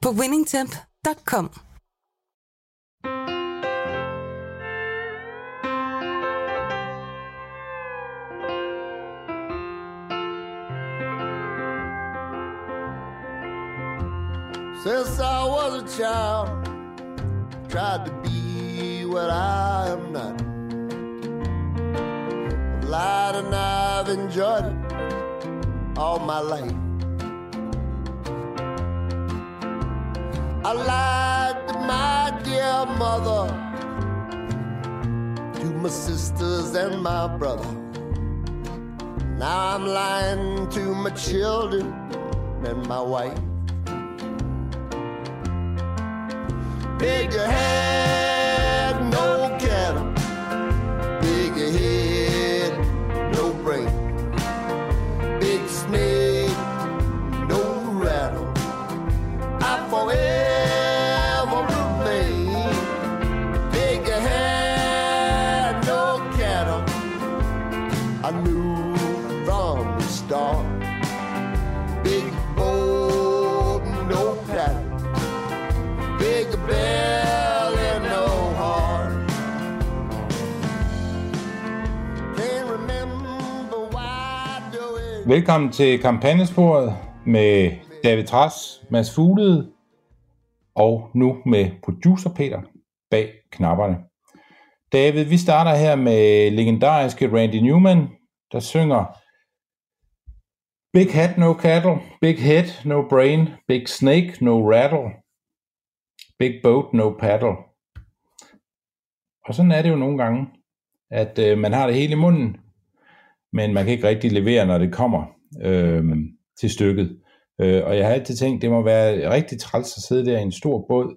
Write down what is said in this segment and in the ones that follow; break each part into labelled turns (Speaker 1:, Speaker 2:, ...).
Speaker 1: på winningtemp.com.
Speaker 2: Since I was a child, tried to be what I am not. I've lied and I've enjoyed it all my life. I lied to my dear mother, to my sisters and my brother. Now I'm lying to my children and my wife. Big head, no cattle. Big head, no brain. Big snake,
Speaker 3: Velkommen til kampagnesporet med David Tras, Mads Fuglede og nu med producer Peter bag knapperne. David, vi starter her med legendariske Randy Newman, der synger Big hat, no cattle. Big head, no brain. Big snake, no rattle. Big boat, no paddle. Og sådan er det jo nogle gange, at øh, man har det hele i munden, men man kan ikke rigtig levere, når det kommer øh, til stykket. Øh, og jeg har altid tænkt, det må være rigtig træls at sidde der i en stor båd,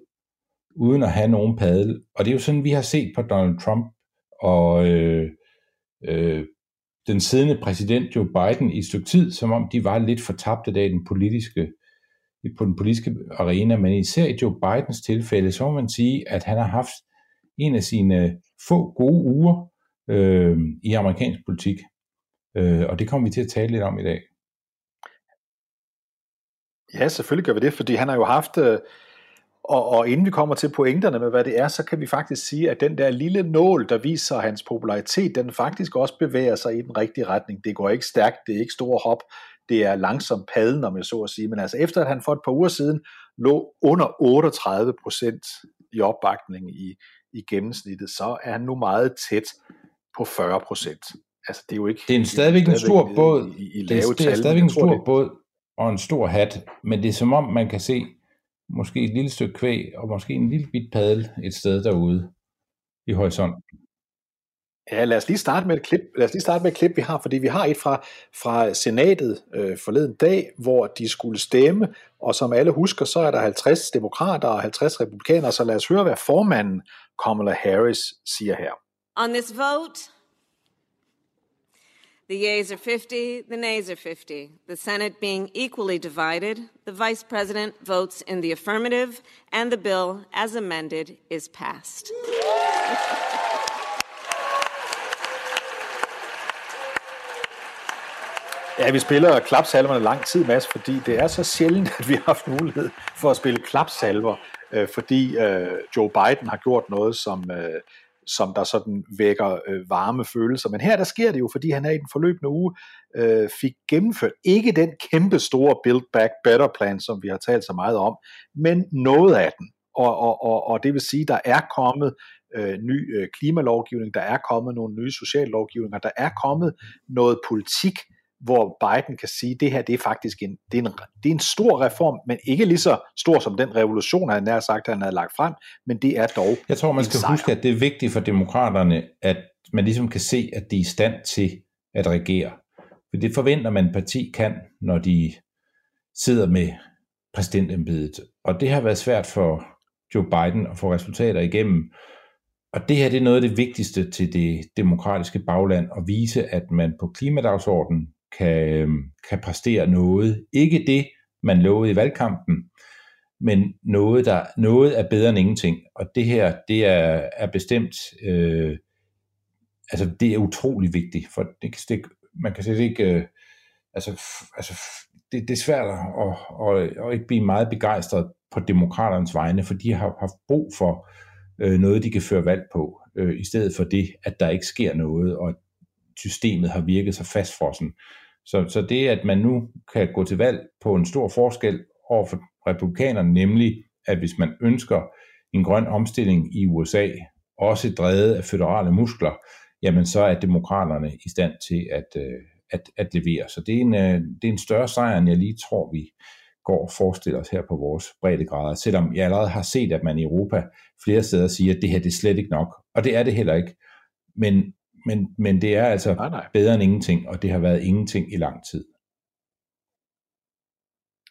Speaker 3: uden at have nogen padel. Og det er jo sådan, vi har set på Donald Trump og øh, øh, den siddende præsident Joe Biden i et stykke tid, som om de var lidt fortabte af den politiske, på den politiske arena, men især i Joe Bidens tilfælde, så må man sige, at han har haft en af sine få gode uger øh, i amerikansk politik. Øh, og det kommer vi til at tale lidt om i dag.
Speaker 4: Ja, selvfølgelig gør vi det, fordi han har jo haft, øh, og, og inden vi kommer til pointerne med, hvad det er, så kan vi faktisk sige, at den der lille nål, der viser hans popularitet, den faktisk også bevæger sig i den rigtige retning. Det går ikke stærkt, det er ikke store hop, det er langsom padden, om jeg så at sige, men altså efter at han for et par uger siden lå under 38 procent i opbakning i, i gennemsnittet, så er han nu meget tæt på 40 procent. Altså det er jo ikke...
Speaker 3: Det er en stadigvæk en stor båd.
Speaker 4: I, i
Speaker 3: Det er, det er stadigvæk en stor
Speaker 4: det-
Speaker 3: båd og en stor hat, men det er som om, man kan se måske et lille stykke kvæg og måske en lille bit padel et sted derude i horisonten.
Speaker 4: Ja, lad os lige starte med et klip. Lad os lige starte med et klip, vi har, fordi vi har et fra, fra senatet øh, forleden dag, hvor de skulle stemme, og som alle husker, så er der 50 demokrater og 50 republikanere, så lad os høre, hvad formanden Kamala Harris siger her.
Speaker 5: On this vote, the yeas are 50, the nays are 50. The Senate being equally divided, the Vice President votes in the affirmative, and the bill, as amended, is passed.
Speaker 4: Ja, vi spiller klapsalverne lang tid, Mads, fordi det er så sjældent, at vi har haft mulighed for at spille klapsalver, øh, fordi øh, Joe Biden har gjort noget, som, øh, som der sådan vækker øh, varme følelser. Men her der sker det jo, fordi han er i den forløbende uge øh, fik gennemført ikke den kæmpe store Build Back Better plan, som vi har talt så meget om, men noget af den. Og, og, og, og det vil sige, der er kommet øh, ny øh, klimalovgivning, der er kommet nogle nye sociallovgivninger, der er kommet noget politik, hvor Biden kan sige, at det her det er faktisk en, det er, en, det er en stor reform, men ikke lige så stor som den revolution, han nær sagt, han havde lagt frem, men det er dog
Speaker 3: Jeg tror, man skal
Speaker 4: sejr.
Speaker 3: huske, at det er vigtigt for demokraterne, at man ligesom kan se, at de er i stand til at regere. For det forventer man, at parti kan, når de sidder med præsidentembedet. Og det har været svært for Joe Biden at få resultater igennem. Og det her det er noget af det vigtigste til det demokratiske bagland, at vise, at man på klimadagsordenen kan, øhm, kan præstere noget. Ikke det, man lovede i valgkampen, men noget, der, noget er bedre end ingenting. Og det her, det er, er bestemt, øh, altså det er utrolig vigtigt, for det, det, man kan slet ikke, øh, altså, altså det, det er svært at, at, at ikke blive meget begejstret på demokraternes vegne, for de har haft brug for øh, noget, de kan føre valg på, øh, i stedet for det, at der ikke sker noget, og systemet har virket så fastfrossen. Så, så det, at man nu kan gå til valg på en stor forskel over for republikanerne, nemlig at hvis man ønsker en grøn omstilling i USA, også drevet af føderale muskler, jamen så er demokraterne i stand til at, øh, at, at levere. Så det er, en, øh, det er en større sejr, end jeg lige tror, vi går og forestiller os her på vores breddegrader, selvom jeg allerede har set, at man i Europa flere steder siger, at det her det er slet ikke nok, og det er det heller ikke. Men, men, men det er altså nej, nej. bedre end ingenting, og det har været ingenting i lang tid.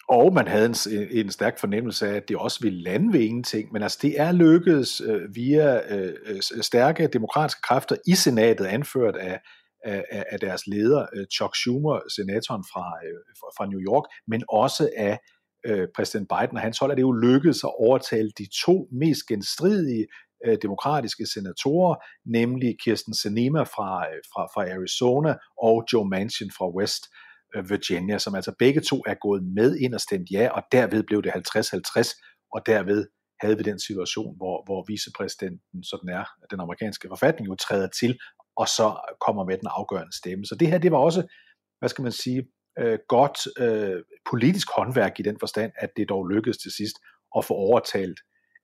Speaker 4: Og man havde en, en stærk fornemmelse af, at det også ville lande ved ingenting, men altså det er lykkedes øh, via øh, stærke demokratiske kræfter i senatet, anført af, af, af deres leder, øh, Chuck Schumer, senatoren fra, øh, fra New York, men også af øh, præsident Biden og hans hold, at det jo lykkedes at overtale de to mest genstridige øh, demokratiske senatorer, nemlig Kirsten Sinema fra, øh, fra, fra Arizona og Joe Manchin fra West øh, Virginia, som altså begge to er gået med ind og stemt ja, og derved blev det 50-50, og derved havde vi den situation, hvor, hvor vicepræsidenten, sådan er den amerikanske forfatning, jo træder til, og så kommer med den afgørende stemme. Så det her, det var også, hvad skal man sige, øh, godt øh, politisk håndværk i den forstand, at det dog lykkedes til sidst at få overtalt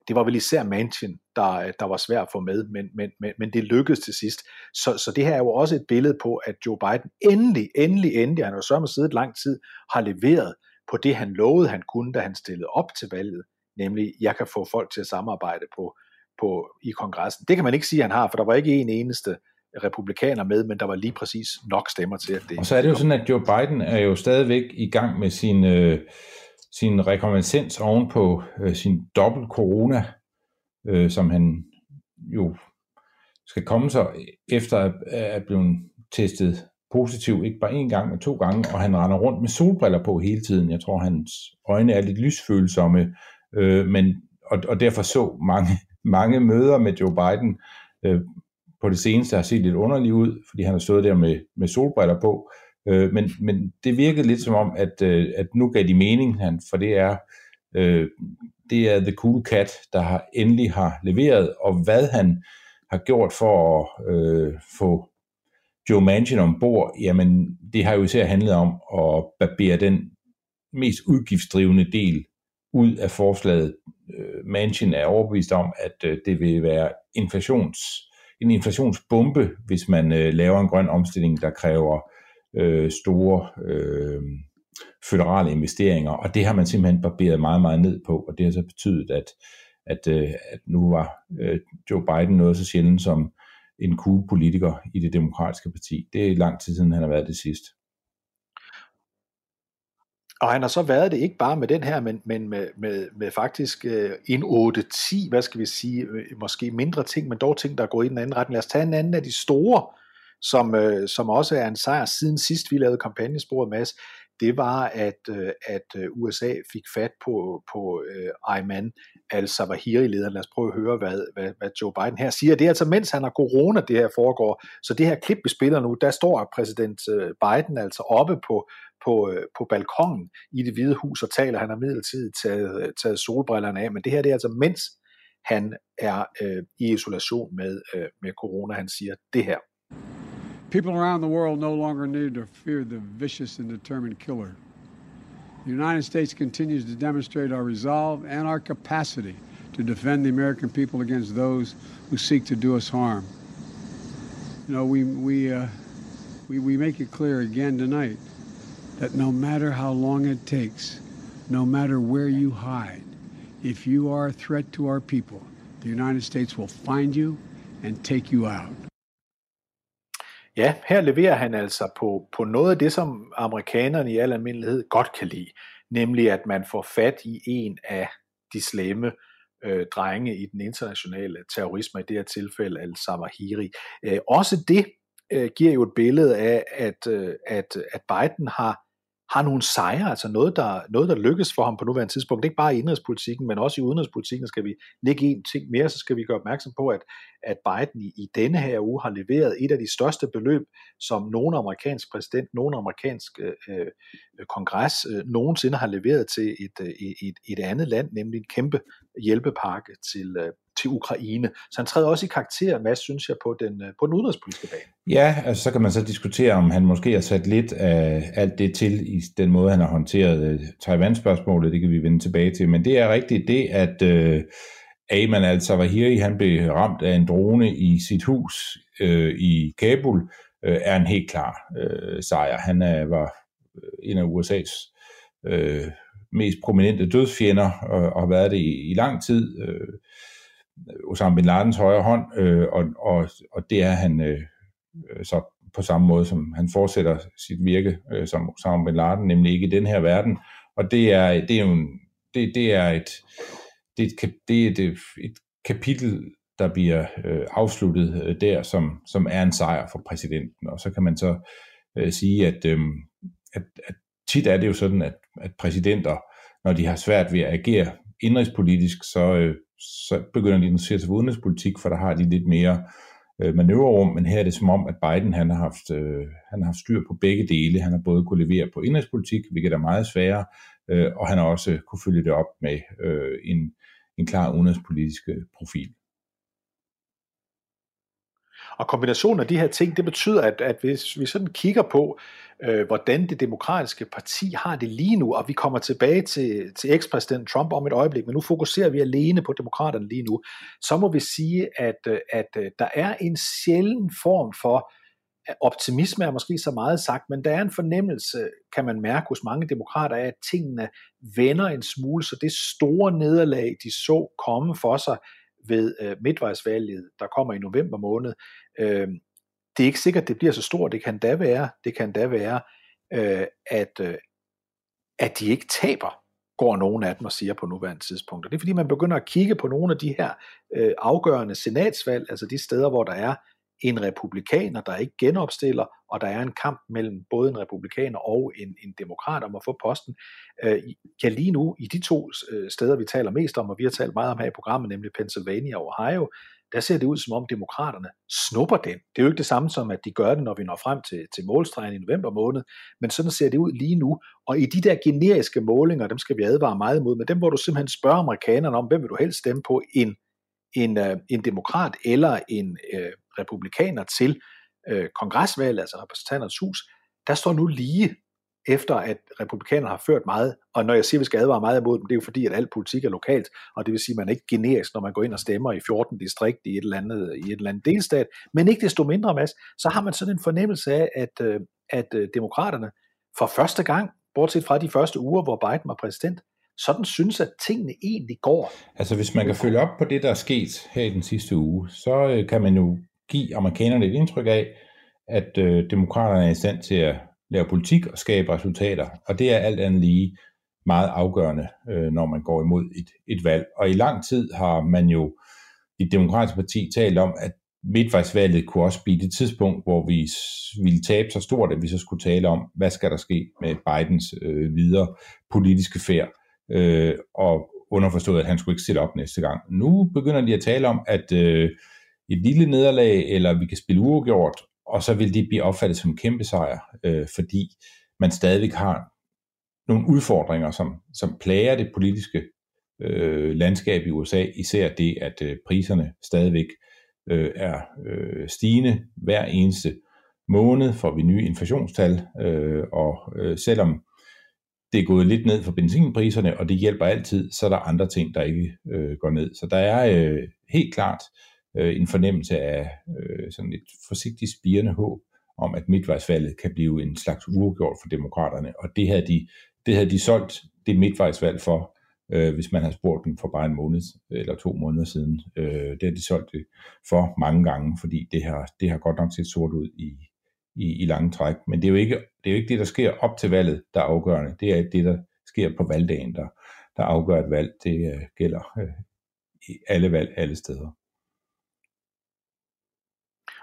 Speaker 4: det var vel især Manchin, der, der var svært at få med, men, men, men, men det lykkedes til sidst. Så, så det her er jo også et billede på, at Joe Biden endelig, endelig, endelig, han har jo med siddet lang tid, har leveret på det, han lovede, han kunne, da han stillede op til valget, nemlig, jeg kan få folk til at samarbejde på, på, i kongressen. Det kan man ikke sige, at han har, for der var ikke en eneste republikaner med, men der var lige præcis nok stemmer til, at det...
Speaker 3: Og så er det jo sådan, at Joe Biden er jo stadigvæk i gang med sin... Øh sin rekonvalescens oven på øh, sin dobbelt corona, øh, som han jo skal komme sig efter at er blevet testet positiv, ikke bare en gang, men to gange, og han render rundt med solbriller på hele tiden. Jeg tror, hans øjne er lidt lysfølsomme, øh, men, og, og derfor så mange, mange møder med Joe Biden øh, på det seneste har set lidt underligt ud, fordi han har stået der med, med solbriller på, Øh, Øh, men, men det virkede lidt som om, at, øh, at nu gav de mening, han, for det er, øh, det er The Cool Cat, der har endelig har leveret, og hvad han har gjort for at øh, få Joe Manchin ombord, jamen det har jo især handlet om at barbere den mest udgiftsdrivende del ud af forslaget. Øh, Manchin er overbevist om, at øh, det vil være inflations, en inflationsbombe, hvis man øh, laver en grøn omstilling, der kræver øh, store øh, føderale investeringer, og det har man simpelthen barberet meget, meget ned på, og det har så betydet, at, at, øh, at nu var øh, Joe Biden noget så sjældent som en cool politiker i det demokratiske parti. Det er lang tid siden, han har været det sidst.
Speaker 4: Og han har så været det ikke bare med den her, men, men med, med, med faktisk øh, en 8-10, hvad skal vi sige, øh, måske mindre ting, men dog ting, der går i den anden retning. Lad os tage en anden af de store som, øh, som også er en sejr siden sidst vi lavede kampagnesporet Mads, det var, at, øh, at øh, USA fik fat på, på øh, Ayman al-Zawahiri-lederen. Lad os prøve at høre, hvad, hvad, hvad Joe Biden her siger. Det er altså, mens han har corona, det her foregår. Så det her klip, vi spiller nu, der står præsident øh, Biden altså oppe på, på, øh, på balkongen i det hvide hus og taler. Han har midlertidigt taget, taget solbrillerne af, men det her det er altså, mens han er øh, i isolation med, øh, med corona. Han siger det her.
Speaker 6: People around the world no longer need to fear the vicious and determined killer. The United States continues to demonstrate our resolve and our capacity to defend the American people against those who seek to do us harm. You know, we, we, uh, we, we make it clear again tonight that no matter how long it takes, no matter where you hide, if you are a threat to our people, the United States will find you and take you out.
Speaker 4: Ja, her leverer han altså på, på noget af det, som amerikanerne i al almindelighed godt kan lide. nemlig at man får fat i en af de slemme øh, drenge i den internationale terrorisme, i det her tilfælde al-Zawahiri. Øh, også det øh, giver jo et billede af, at, øh, at, at Biden har har nogle sejre, altså noget der, noget, der lykkes for ham på nuværende tidspunkt. Det er ikke bare i indrigspolitikken, men også i udenrigspolitikken skal vi lægge en ting mere, så skal vi gøre opmærksom på, at, at Biden i, i denne her uge har leveret et af de største beløb, som nogen amerikansk præsident, nogen amerikansk øh, øh, kongres øh, nogensinde har leveret til et, øh, et, et andet land, nemlig en kæmpe hjælpepakke til, øh, til Ukraine. Så han træder også i karakter, hvad synes jeg, på den, øh, på den udenrigspolitiske bane.
Speaker 3: Ja, altså så kan man så diskutere, om han måske har sat lidt af alt det til i den måde, han har håndteret øh, Taiwan-spørgsmålet. Det kan vi vende tilbage til. Men det er rigtigt det, at øh, Ayman al-Zawahiri, han blev ramt af en drone i sit hus øh, i Kabul, øh, er en helt klar øh, sejr. Han uh, var en af USA's øh, mest prominente dødsfjender og, og har været det i, i lang tid. Øh, Osama Bin Ladens højre hånd, øh, og, og, og det er han øh, øh, så på samme måde, som han fortsætter sit virke øh, som Osama Bin Laden, nemlig ikke i den her verden. Og det er, det er jo en, det, det er et, det er et, det er et, øh, et kapitel, der bliver øh, afsluttet øh, der, som, som er en sejr for præsidenten. Og så kan man så øh, sige, at, øh, at, at tit er det jo sådan, at, at præsidenter, når de har svært ved at agere indrigspolitisk, så, øh, så begynder de at interessere sig for udenrigspolitik, for der har de lidt mere øh, manøvrerum, men her er det som om, at Biden han har, haft, øh, han har haft styr på begge dele. Han har både kunne levere på indrigspolitik, hvilket er meget sværere, øh, og han har også kunne følge det op med øh, en, en klar udenrigspolitisk profil.
Speaker 4: Og kombinationen af de her ting, det betyder, at, at hvis vi sådan kigger på, øh, hvordan det demokratiske parti har det lige nu, og vi kommer tilbage til, til ekspræsident Trump om et øjeblik, men nu fokuserer vi alene på demokraterne lige nu, så må vi sige, at, øh, at øh, der er en sjælden form for øh, optimisme er måske så meget sagt, men der er en fornemmelse, kan man mærke hos mange demokrater, af at tingene vender en smule, så det store nederlag, de så komme for sig ved øh, midtvejsvalget, der kommer i november måned, øh, det er ikke sikkert, det bliver så stort. Det kan da være, det kan da være, øh, at, øh, at de ikke taber, går nogen af dem og siger på nuværende tidspunkt. Og det er fordi, man begynder at kigge på nogle af de her øh, afgørende senatsvalg, altså de steder, hvor der er en republikaner, der ikke genopstiller, og der er en kamp mellem både en republikaner og en, en demokrat om at få posten. Øh, ja, lige nu, i de to øh, steder, vi taler mest om, og vi har talt meget om her i programmet, nemlig Pennsylvania og Ohio, der ser det ud som om demokraterne snupper den. Det er jo ikke det samme som, at de gør det, når vi når frem til, til målstregen i november måned, men sådan ser det ud lige nu. Og i de der generiske målinger, dem skal vi advare meget imod, men dem hvor du simpelthen spørger amerikanerne om, hvem vil du helst stemme på, en, en, øh, en demokrat eller en uh, republikaner til øh, kongresvalget, altså repræsentanternes hus, der står nu lige efter at republikanerne har ført meget, og når jeg siger, at vi skal advare meget imod dem, det er jo fordi, at al politik er lokalt, og det vil sige, at man er ikke generisk, når man går ind og stemmer i 14 distrikt i et eller andet, i et eller andet delstat, men ikke desto mindre, Mads, så har man sådan en fornemmelse af, at, øh, at øh, demokraterne for første gang, bortset fra de første uger, hvor Biden var præsident, sådan synes, at tingene egentlig går.
Speaker 3: Altså hvis man kan følge op på det, der er sket her i den sidste uge, så øh, kan man jo give amerikanerne et indtryk af, at øh, demokraterne er i stand til at lave politik og skabe resultater. Og det er alt andet lige meget afgørende, øh, når man går imod et, et valg. Og i lang tid har man jo i det demokratiske parti talt om, at midtvejsvalget kunne også blive det tidspunkt, hvor vi ville tabe så stort, at vi så skulle tale om, hvad skal der ske med Bidens øh, videre politiske færd. Øh, og underforstået, at han skulle ikke stille op næste gang. Nu begynder de at tale om, at øh, et lille nederlag, eller vi kan spille uafgjort, og så vil det blive opfattet som en kæmpe sejr, øh, fordi man stadig har nogle udfordringer, som, som plager det politiske øh, landskab i USA, især det, at øh, priserne stadigvæk øh, er øh, stigende hver eneste måned, får vi nye inflationstal, øh, og øh, selvom det er gået lidt ned for benzinpriserne, og det hjælper altid, så er der andre ting, der ikke øh, går ned. Så der er øh, helt klart øh, Øh, en fornemmelse af øh, sådan et forsigtigt spirende håb om, at midtvejsvalget kan blive en slags uafgjort for demokraterne, og det havde de, det havde de solgt det midtvejsvalg for, øh, hvis man har spurgt dem for bare en måned eller to måneder siden. Øh, det har de solgt det for mange gange, fordi det har, det har godt nok set sort ud i, i, i lange træk. Men det er, jo ikke, det er jo ikke det, der sker op til valget, der er afgørende. Det er det, der sker på valgdagen, der, der afgør et valg. Det øh, gælder øh, i alle valg alle steder.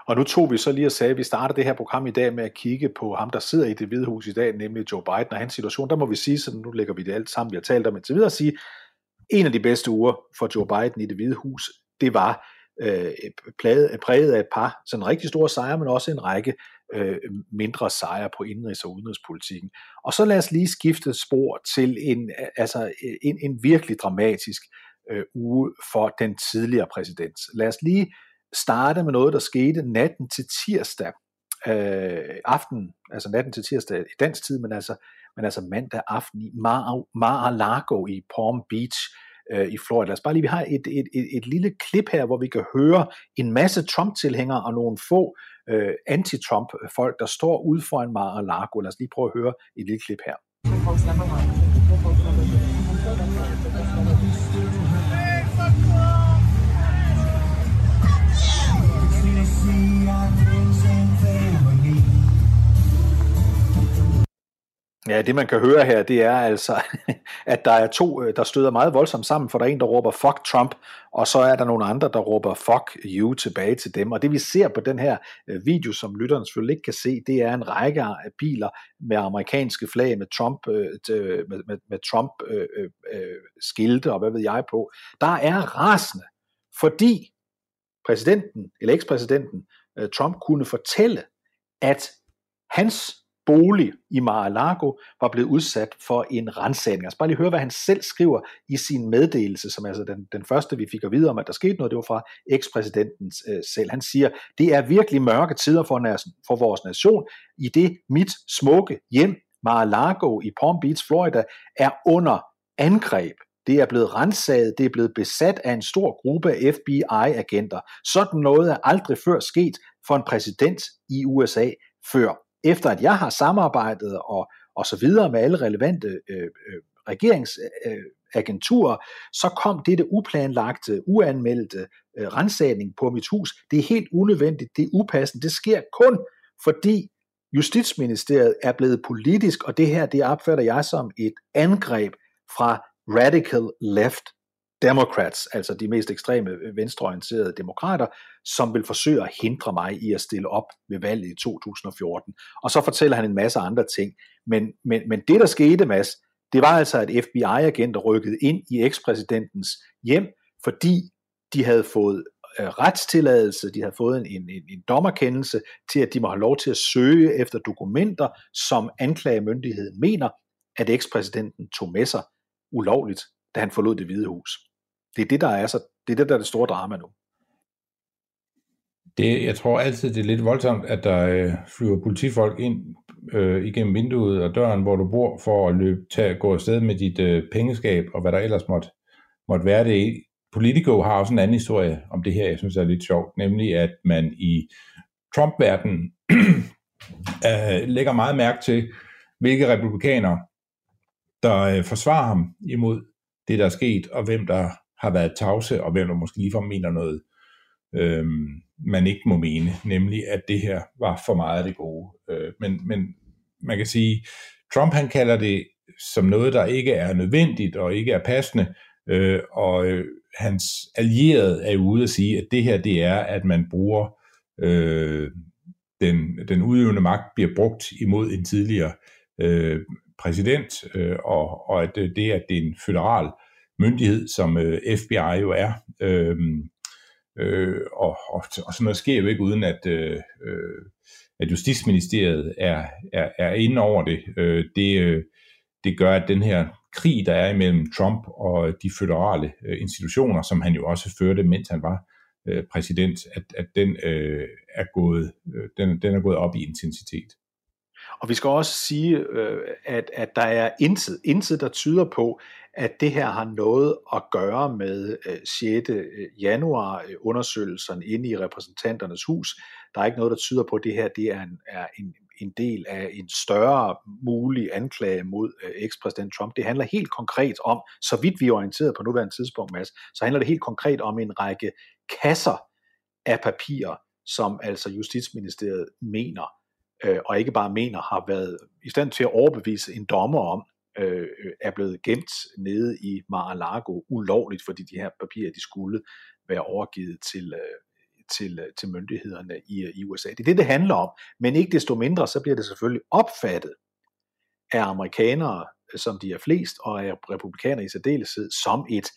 Speaker 4: Og nu tog vi så lige og sagde, at vi starter det her program i dag med at kigge på ham, der sidder i det hvide hus i dag, nemlig Joe Biden og hans situation. Der må vi sige, så nu lægger vi det alt sammen, vi har talt om indtil videre, at sige, en af de bedste uger for Joe Biden i det hvide hus, det var øh, præget af et par sådan rigtig store sejre, men også en række øh, mindre sejre på indrigs- og udenrigspolitikken. Og så lad os lige skifte spor til en, altså en, en virkelig dramatisk øh, uge for den tidligere præsident. Lad os lige starte med noget, der skete natten til tirsdag øh, aften, altså natten til tirsdag i dansk tid, men altså, men altså mandag aften i Mar-a-Lago i Palm Beach øh, i Florida. Lad os bare lige, vi har et, et, et, et lille klip her, hvor vi kan høre en masse Trump-tilhængere og nogle få øh, anti-Trump-folk, der står ude foran Mar-a-Lago. Lad os lige prøve at høre et lille klip her. Ja, det man kan høre her, det er altså, at der er to, øh, der støder meget voldsomt sammen, for der er en, der råber fuck Trump, og så er der nogle andre, der råber fuck you tilbage til dem. Og det vi ser på den her øh, video, som lytterne selvfølgelig ikke kan se, det er en række af biler med amerikanske flag med Trump, øh, med, med, med Trump øh, øh, skilte og hvad ved jeg på. Der er rasende, fordi præsidenten, eller ekspræsidenten øh, Trump kunne fortælle, at hans bolig i Mar-a-Lago var blevet udsat for en rensagning. Altså bare lige høre, hvad han selv skriver i sin meddelelse, som er altså den, den første, vi fik at vide om, at der skete noget, det var fra ekspræsidenten øh, selv. Han siger, det er virkelig mørke tider for, for vores nation, i det mit smukke hjem, Mar-a-Lago i Palm Beach, Florida, er under angreb. Det er blevet rensaget, det er blevet besat af en stor gruppe af FBI-agenter. Sådan noget er aldrig før sket for en præsident i USA før efter at jeg har samarbejdet og, og så videre med alle relevante øh, øh, regeringsagenturer, øh, så kom dette uplanlagte, uanmeldte øh, rensagning på mit hus. Det er helt unødvendigt, det er upassende, det sker kun fordi Justitsministeriet er blevet politisk, og det her, det opfatter jeg som et angreb fra radical left Democrats, altså de mest ekstreme øh, venstreorienterede demokrater, som vil forsøge at hindre mig i at stille op ved valget i 2014. Og så fortæller han en masse andre ting. Men, men, men det, der skete, Mads, det var altså, at FBI-agenter rykkede ind i ekspræsidentens hjem, fordi de havde fået øh, retstilladelse, de havde fået en, en, en dommerkendelse til, at de må have lov til at søge efter dokumenter, som anklagemyndigheden mener, at ekspræsidenten tog med sig ulovligt, da han forlod det hvide hus. Det er det, der er, så, det er det, der er det store drama nu.
Speaker 3: Det, jeg tror altid, det er lidt voldsomt, at der øh, flyver politifolk ind øh, igennem vinduet og døren, hvor du bor, for at løbe, tage, gå afsted med dit øh, pengeskab og hvad der ellers måtte, måtte være det. Politico har også en anden historie om det her, jeg synes er lidt sjovt, nemlig at man i Trump-verdenen øh, lægger meget mærke til, hvilke republikanere, der øh, forsvarer ham imod det, der er sket, og hvem der har været tavse, og hvem der måske ligefrem mener noget, øh, man ikke må mene, nemlig at det her var for meget af det gode. Øh, men, men man kan sige, Trump han kalder det som noget, der ikke er nødvendigt og ikke er passende, øh, og øh, hans allierede er ude at sige, at det her det er, at man bruger øh, den, den udøvende magt bliver brugt imod en tidligere øh, præsident, øh, og, og at øh, det, at det er en federal myndighed, som øh, FBI jo er, øh, øh, og, og, og sådan noget sker jo ikke uden, at, øh, øh, at Justitsministeriet er, er, er inde over det. Øh, det, øh, det gør, at den her krig, der er imellem Trump og de føderale øh, institutioner, som han jo også førte, mens han var øh, præsident, at, at den, øh, er gået, øh, den, den er gået op i intensitet.
Speaker 4: Og vi skal også sige, øh, at, at der er intet, intet, der tyder på, at det her har noget at gøre med øh, 6. Øh, januar øh, undersøgelserne inde i repræsentanternes hus. Der er ikke noget, der tyder på, at det her det er en, er en, en del af en større mulig anklage mod øh, ekspræsident Trump. Det handler helt konkret om, så vidt vi er orienteret på nuværende tidspunkt, Mads, så handler det helt konkret om en række kasser af papirer, som altså Justitsministeriet mener, øh, og ikke bare mener, har været i stand til at overbevise en dommer om, øh, er blevet gemt nede i Mar-a-Lago ulovligt, fordi de her papirer, de skulle være overgivet til, øh, til, øh, til myndighederne i, øh, i USA. Det er det, det handler om. Men ikke desto mindre, så bliver det selvfølgelig opfattet af amerikanere, øh, som de er flest, og af republikanere i særdeleshed, som et,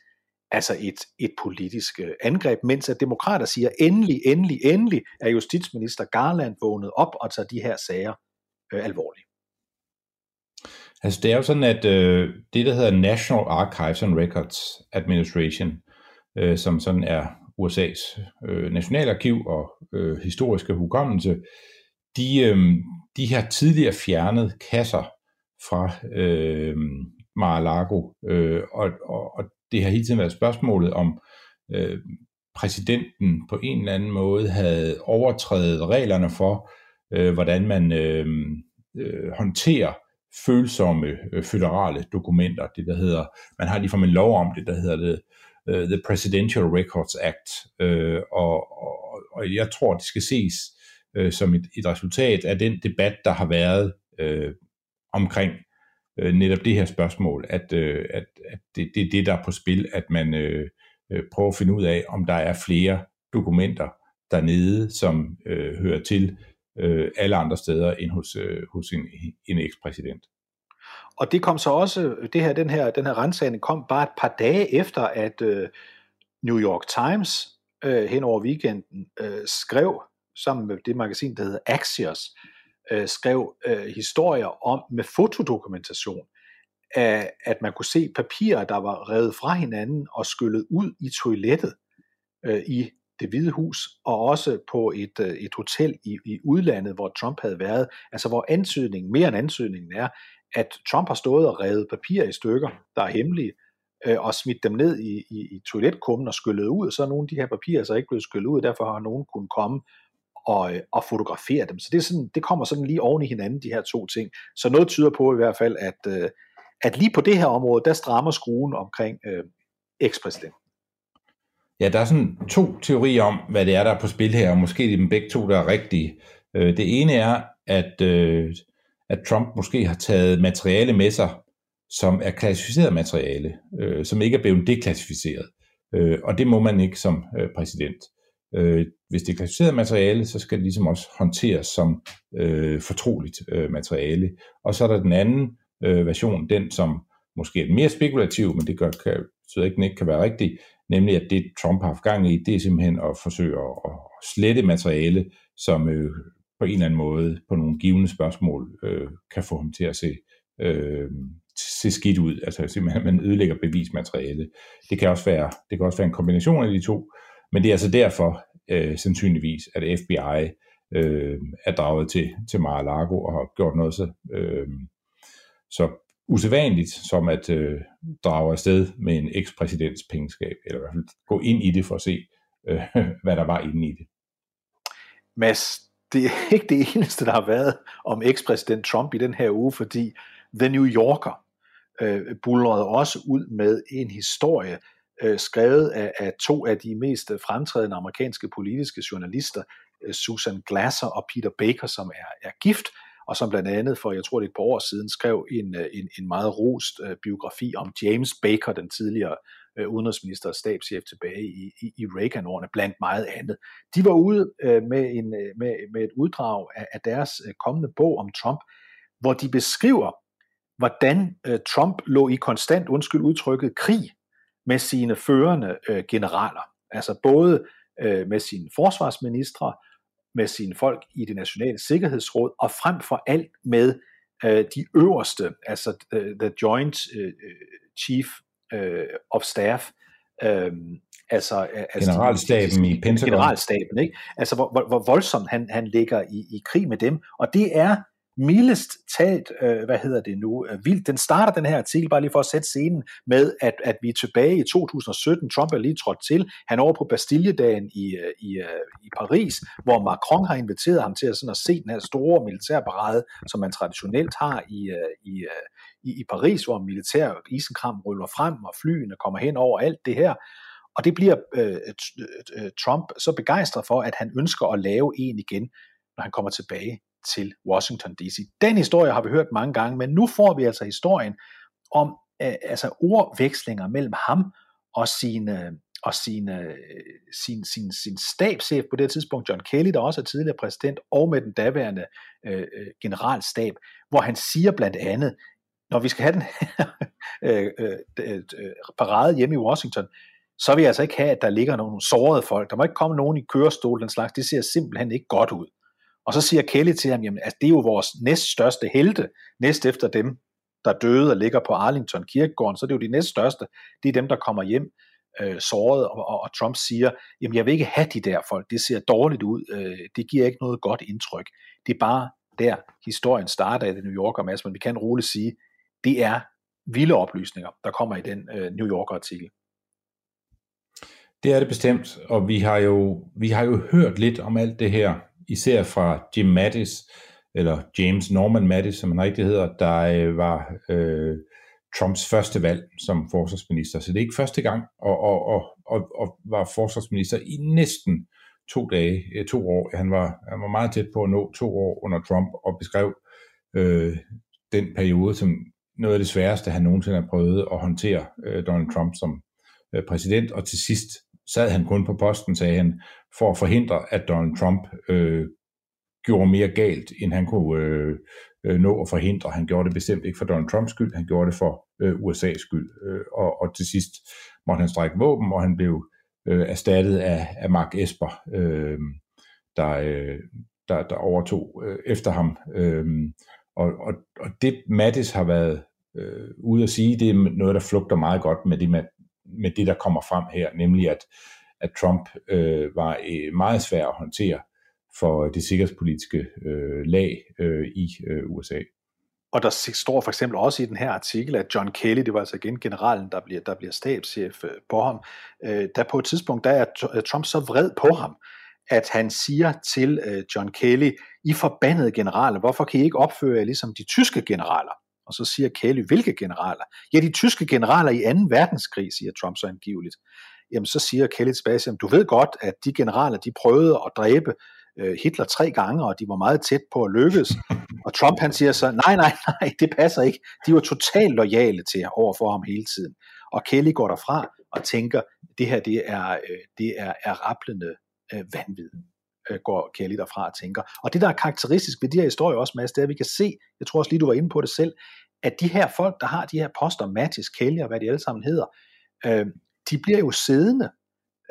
Speaker 4: altså et, et politisk øh, angreb, mens at demokrater siger, endelig, endelig, endelig er justitsminister Garland vågnet op og tager de her sager øh, alvorligt.
Speaker 3: Altså det er jo sådan, at øh, det, der hedder National Archives and Records Administration, øh, som sådan er USA's øh, nationalarkiv og øh, historiske hukommelse, de, øh, de har tidligere fjernet kasser fra øh, Mar-a-Lago, øh, og, og, og det har hele tiden været spørgsmålet om øh, præsidenten på en eller anden måde havde overtrædet reglerne for, øh, hvordan man øh, øh, håndterer følsomme øh, føderale dokumenter. Det der hedder, man har lige en lov om det, der hedder det øh, The Presidential Records Act, Øh, og, og, og jeg tror, det skal ses øh, som et, et resultat af den debat, der har været øh, omkring øh, netop det her spørgsmål, at, øh, at, at det, det er det, der er på spil, at man øh, øh, prøver at finde ud af, om der er flere dokumenter dernede, som øh, hører til øh, alle andre steder end hos, øh, hos en, en ekspræsident.
Speaker 4: Og det kom så også, det her, den her, den her rensagning kom bare et par dage efter, at øh, New York Times øh, hen over weekenden øh, skrev, sammen med det magasin, der hedder Axios, øh, Øh, skrev øh, historier om med fotodokumentation, af, at man kunne se papirer, der var revet fra hinanden og skyllet ud i toilettet øh, i det hvide hus, og også på et, øh, et hotel i, i udlandet, hvor Trump havde været, altså hvor ansøgningen, mere end ansøgningen er, at Trump har stået og revet papirer i stykker, der er hemmelige, øh, og smidt dem ned i, i, i toiletkummen og skyllet ud, og så er nogle af de her papirer så ikke blevet skyllet ud, derfor har nogen kunnet komme og, øh, og fotografere dem. Så det, er sådan, det kommer sådan lige oven i hinanden, de her to ting. Så noget tyder på i hvert fald, at, øh, at lige på det her område, der strammer skruen omkring øh, ekspræsidenten.
Speaker 3: Ja, der er sådan to teorier om, hvad det er, der er på spil her, og måske er dem begge to, der er rigtige. Øh, det ene er, at øh, at Trump måske har taget materiale med sig, som er klassificeret materiale, øh, som ikke er blevet deklassificeret. Øh, og det må man ikke som øh, præsident. Øh, hvis det er klassificeret materiale, så skal det ligesom også håndteres som øh, fortroligt øh, materiale. Og så er der den anden øh, version, den som måske er mere spekulativ, men det gør, kan, ikke, den ikke kan være rigtig, nemlig at det Trump har haft gang i, det er simpelthen at forsøge at, at slette materiale, som øh, på en eller anden måde på nogle givende spørgsmål øh, kan få ham til at se, øh, se skidt ud. Altså simpelthen, man ødelægger bevismateriale. Det kan også være, det kan også være en kombination af de to, men det er altså derfor øh, sandsynligvis, at FBI øh, er draget til, til Mar-a-Lago og har gjort noget så, øh, så usædvanligt som at øh, drage afsted med en ekspræsidents pengeskab, eller i hvert fald gå ind i det for at se, øh, hvad der var inde i det.
Speaker 4: Mads, det er ikke det eneste, der har været om ekspræsident Trump i den her uge, fordi The New Yorker øh, bullerede også ud med en historie, øh, skrevet af, af to af de mest fremtrædende amerikanske politiske journalister, øh, Susan Glasser og Peter Baker, som er, er gift, og som blandt andet for, jeg tror det er et par år siden, skrev en, øh, en, en meget rost øh, biografi om James Baker, den tidligere øh, udenrigsminister og stabschef tilbage i, i, i Reagan-årene, blandt meget andet. De var ude øh, med, en, øh, med, med et uddrag af, af deres øh, kommende bog om Trump, hvor de beskriver, hvordan øh, Trump lå i konstant, undskyld udtrykket, krig med sine førende øh, generaler. Altså både øh, med sine forsvarsministre, med sine folk i det nationale sikkerhedsråd, og frem for alt med øh, de øverste, altså uh, the Joint uh, Chief uh, of Staff, øh,
Speaker 3: altså, altså generalstaben i Pentagon.
Speaker 4: Generalstaben, ikke? Altså hvor, hvor, hvor voldsomt han, han ligger i, i krig med dem, og det er mildest talt, øh, hvad hedder det nu, øh, vildt. Den starter den her artikel, bare lige for at sætte scenen med, at, at vi er tilbage i 2017. Trump er lige trådt til. Han er over på Bastilledagen i, øh, i, øh, i Paris, hvor Macron har inviteret ham til at, sådan at se den her store militærparade, som man traditionelt har i, øh, i, øh, i, i Paris, hvor militær isenkram ruller frem, og flyene kommer hen over alt det her. Og det bliver øh, øh Trump så begejstret for, at han ønsker at lave en igen, når han kommer tilbage til Washington D.C. Den historie har vi hørt mange gange, men nu får vi altså historien, om øh, altså ordvekslinger mellem ham og sine, øh, og sin, øh, sin, sin, sin stabschef på det tidspunkt, John Kelly, der også er tidligere præsident, og med den daværende øh, øh generalstab, hvor han siger blandt andet, når vi skal have den her øh, øh, parade hjemme i Washington, så vil jeg altså ikke have, at der ligger nogle sårede folk. Der må ikke komme nogen i kørestol, den slags. Det ser simpelthen ikke godt ud. Og så siger Kelly til ham, jamen, altså, det er jo vores næststørste helte, næst efter dem, der døde og ligger på Arlington kirkegården, så det er jo de næststørste. Det er dem, der kommer hjem øh, såret, og, og, og Trump siger, jamen jeg vil ikke have de der folk, det ser dårligt ud, øh, det giver ikke noget godt indtryk. Det er bare der, historien starter i New Yorker, Mads, men vi kan roligt sige, det er vilde oplysninger, der kommer i den øh, New Yorker-artikel.
Speaker 3: Det er det bestemt, og vi har jo, vi har jo hørt lidt om alt det her, især fra Jim Mattis, eller James Norman Mattis, som han rigtig hedder, der øh, var øh, Trumps første valg som forsvarsminister. Så det er ikke første gang, og, og, og, og, og var forsvarsminister i næsten to dage, øh, to år. Han var, han var meget tæt på at nå to år under Trump, og beskrev øh, den periode som noget af det sværeste, han nogensinde har prøvet at håndtere øh, Donald Trump som øh, præsident, og til sidst sad han kun på posten, sagde han, for at forhindre, at Donald Trump øh, gjorde mere galt, end han kunne øh, øh, nå at forhindre. Han gjorde det bestemt ikke for Donald Trumps skyld, han gjorde det for øh, USA's skyld. Øh, og, og til sidst måtte han strække våben, og han blev øh, erstattet af, af Mark Esper, øh, der, øh, der, der overtog øh, efter ham. Øh, og, og, og det Mattis har været øh, ude at sige, det er noget, der flugter meget godt med det, med, med det der kommer frem her, nemlig at, at Trump øh, var øh, meget svær at håndtere for det sikkerhedspolitiske øh, lag øh, i øh, USA.
Speaker 4: Og der står for eksempel også i den her artikel, at John Kelly, det var altså igen generalen, der bliver, der bliver stabschef øh, på ham, øh, der på et tidspunkt, der er Trump så vred på ham, at han siger til øh, John Kelly, I forbandede generaler, hvorfor kan I ikke opføre jer ligesom de tyske generaler? Og så siger Kelly, hvilke generaler? Ja, de tyske generaler i 2. verdenskrig, siger Trump så angiveligt. Jamen så siger Kelly tilbage, du ved godt, at de generaler, de prøvede at dræbe øh, Hitler tre gange, og de var meget tæt på at lykkes. Og Trump han siger så, nej, nej, nej, det passer ikke. De var totalt lojale til over for ham hele tiden. Og Kelly går derfra og tænker, det her det er, øh, det er, er rapplende øh, vanvid øh, går Kelly derfra og tænker. Og det, der er karakteristisk ved de her historier også, Mads, det er, at vi kan se, jeg tror også lige, du var inde på det selv, at de her folk, der har de her poster, Mattis, Kelly og hvad de alle sammen hedder, øh, de bliver jo siddende,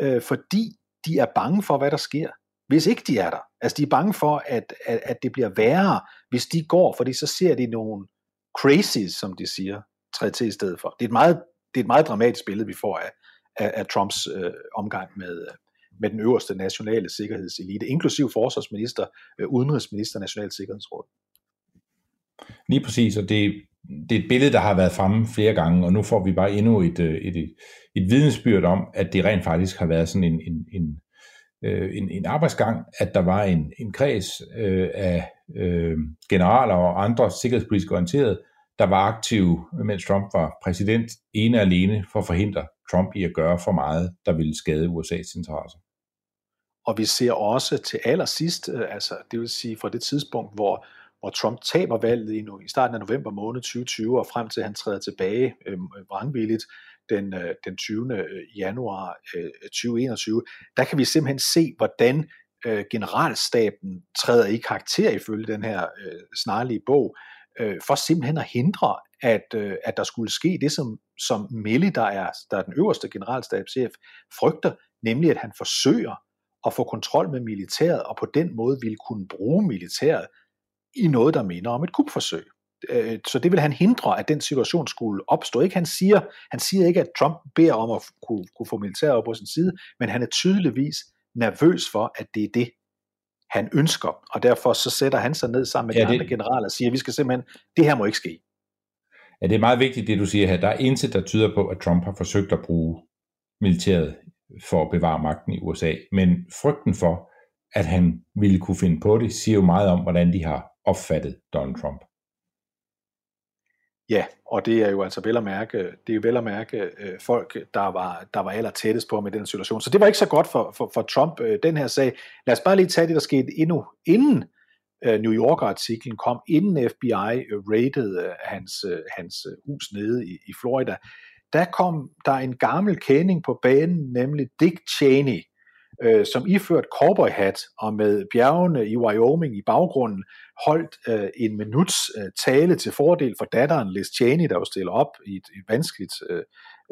Speaker 4: øh, fordi de er bange for, hvad der sker hvis ikke de er der. Altså de er bange for, at, at, at det bliver værre, hvis de går, fordi så ser de nogle crazies, som de siger, træde til i stedet for. Det er et meget, det er et meget dramatisk billede, vi får af, af, af Trumps øh, omgang med, øh, med den øverste nationale sikkerhedselite, inklusiv forsvarsminister, øh, udenrigsminister, national sikkerhedsråd.
Speaker 3: Lige præcis, og det, det er et billede, der har været fremme flere gange, og nu får vi bare endnu et, øh, et, et, et vidensbyrd om, at det rent faktisk har været sådan en, en, en øh, en, en arbejdsgang, at der var en, en kreds øh, af øh, generaler og andre sikkerhedspolitisk orienterede, der var aktive, mens Trump var præsident, ene og alene for at forhindre Trump i at gøre for meget, der ville skade USA's interesser.
Speaker 4: Og vi ser også til allersidst, øh, altså det vil sige fra det tidspunkt, hvor, hvor Trump taber valget i, i starten af november måned 2020, og frem til han træder tilbage øh, vrangvilligt, den, øh, den 20. Øh, januar øh, 2021, der kan vi simpelthen se, hvordan øh, generalstaben træder i karakter ifølge den her øh, snarlige bog, for simpelthen at hindre, at, at der skulle ske det, som, som Mille, der er, der er den øverste generalstabschef, frygter, nemlig at han forsøger at få kontrol med militæret, og på den måde ville kunne bruge militæret i noget, der minder om et kupforsøg øh, så det vil han hindre, at den situation skulle opstå. Ikke? Han, siger, han siger ikke, at Trump beder om at kunne, kunne få militær op på sin side, men han er tydeligvis nervøs for, at det er det, han ønsker. Og derfor så sætter han sig ned sammen med ja, de det... andre generaler og siger, at vi skal simpelthen, det her må ikke ske.
Speaker 3: Ja, det er meget vigtigt, det du siger her. Der er intet, der tyder på, at Trump har forsøgt at bruge militæret for at bevare magten i USA. Men frygten for, at han ville kunne finde på det, siger jo meget om, hvordan de har opfattet Donald Trump.
Speaker 4: Ja, og det er jo altså vel at mærke, det er jo vel at mærke øh, folk, der var, der var aller tættest på med den situation. Så det var ikke så godt for, for, for Trump, øh, den her sag. Lad os bare lige tage det, der skete endnu inden øh, New Yorker-artiklen kom, inden FBI raidede øh, hans, øh, hans øh, hus nede i, i Florida, der kom der en gammel kending på banen, nemlig Dick Cheney, øh, som iført cowboyhat og med bjergene i Wyoming i baggrunden, holdt øh, en minuts øh, tale til fordel for datteren Liz Cheney, der jo stiller op i et, et vanskeligt øh,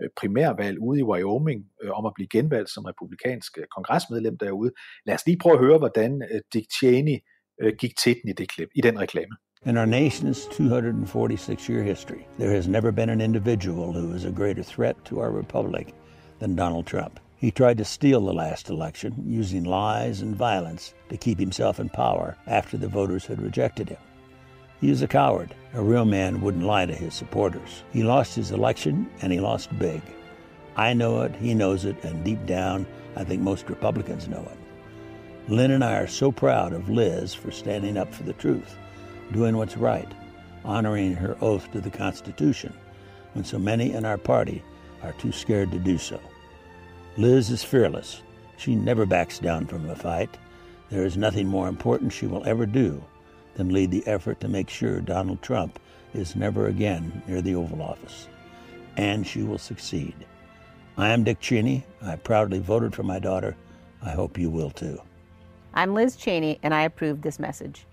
Speaker 4: øh, primærvalg ude i Wyoming øh, om at blive genvalgt som republikansk øh, kongresmedlem derude. Lad os lige prøve at høre, hvordan øh, Dick Cheney øh, gik til den i det klip, i den reklame.
Speaker 7: In our nation's 246 year history, there has never been an individual who is a greater threat to our republic than Donald Trump. He tried to steal the last election using lies and violence to keep himself in power after the voters had rejected him. He is a coward. A real man wouldn't lie to his supporters. He lost his election and he lost big. I know it, he knows it, and deep down, I think most Republicans know it. Lynn and I are so proud of Liz for standing up for the truth, doing what's right, honoring her oath to the Constitution, when so many in our party are too scared to do so. Liz is fearless. She never backs down from a fight. There is nothing more important she will ever do than lead the effort to make sure Donald Trump is never again near the Oval Office. And she will succeed. I am Dick Cheney. I proudly voted for my daughter. I hope you will too.
Speaker 8: I'm Liz Cheney, and I approve this message.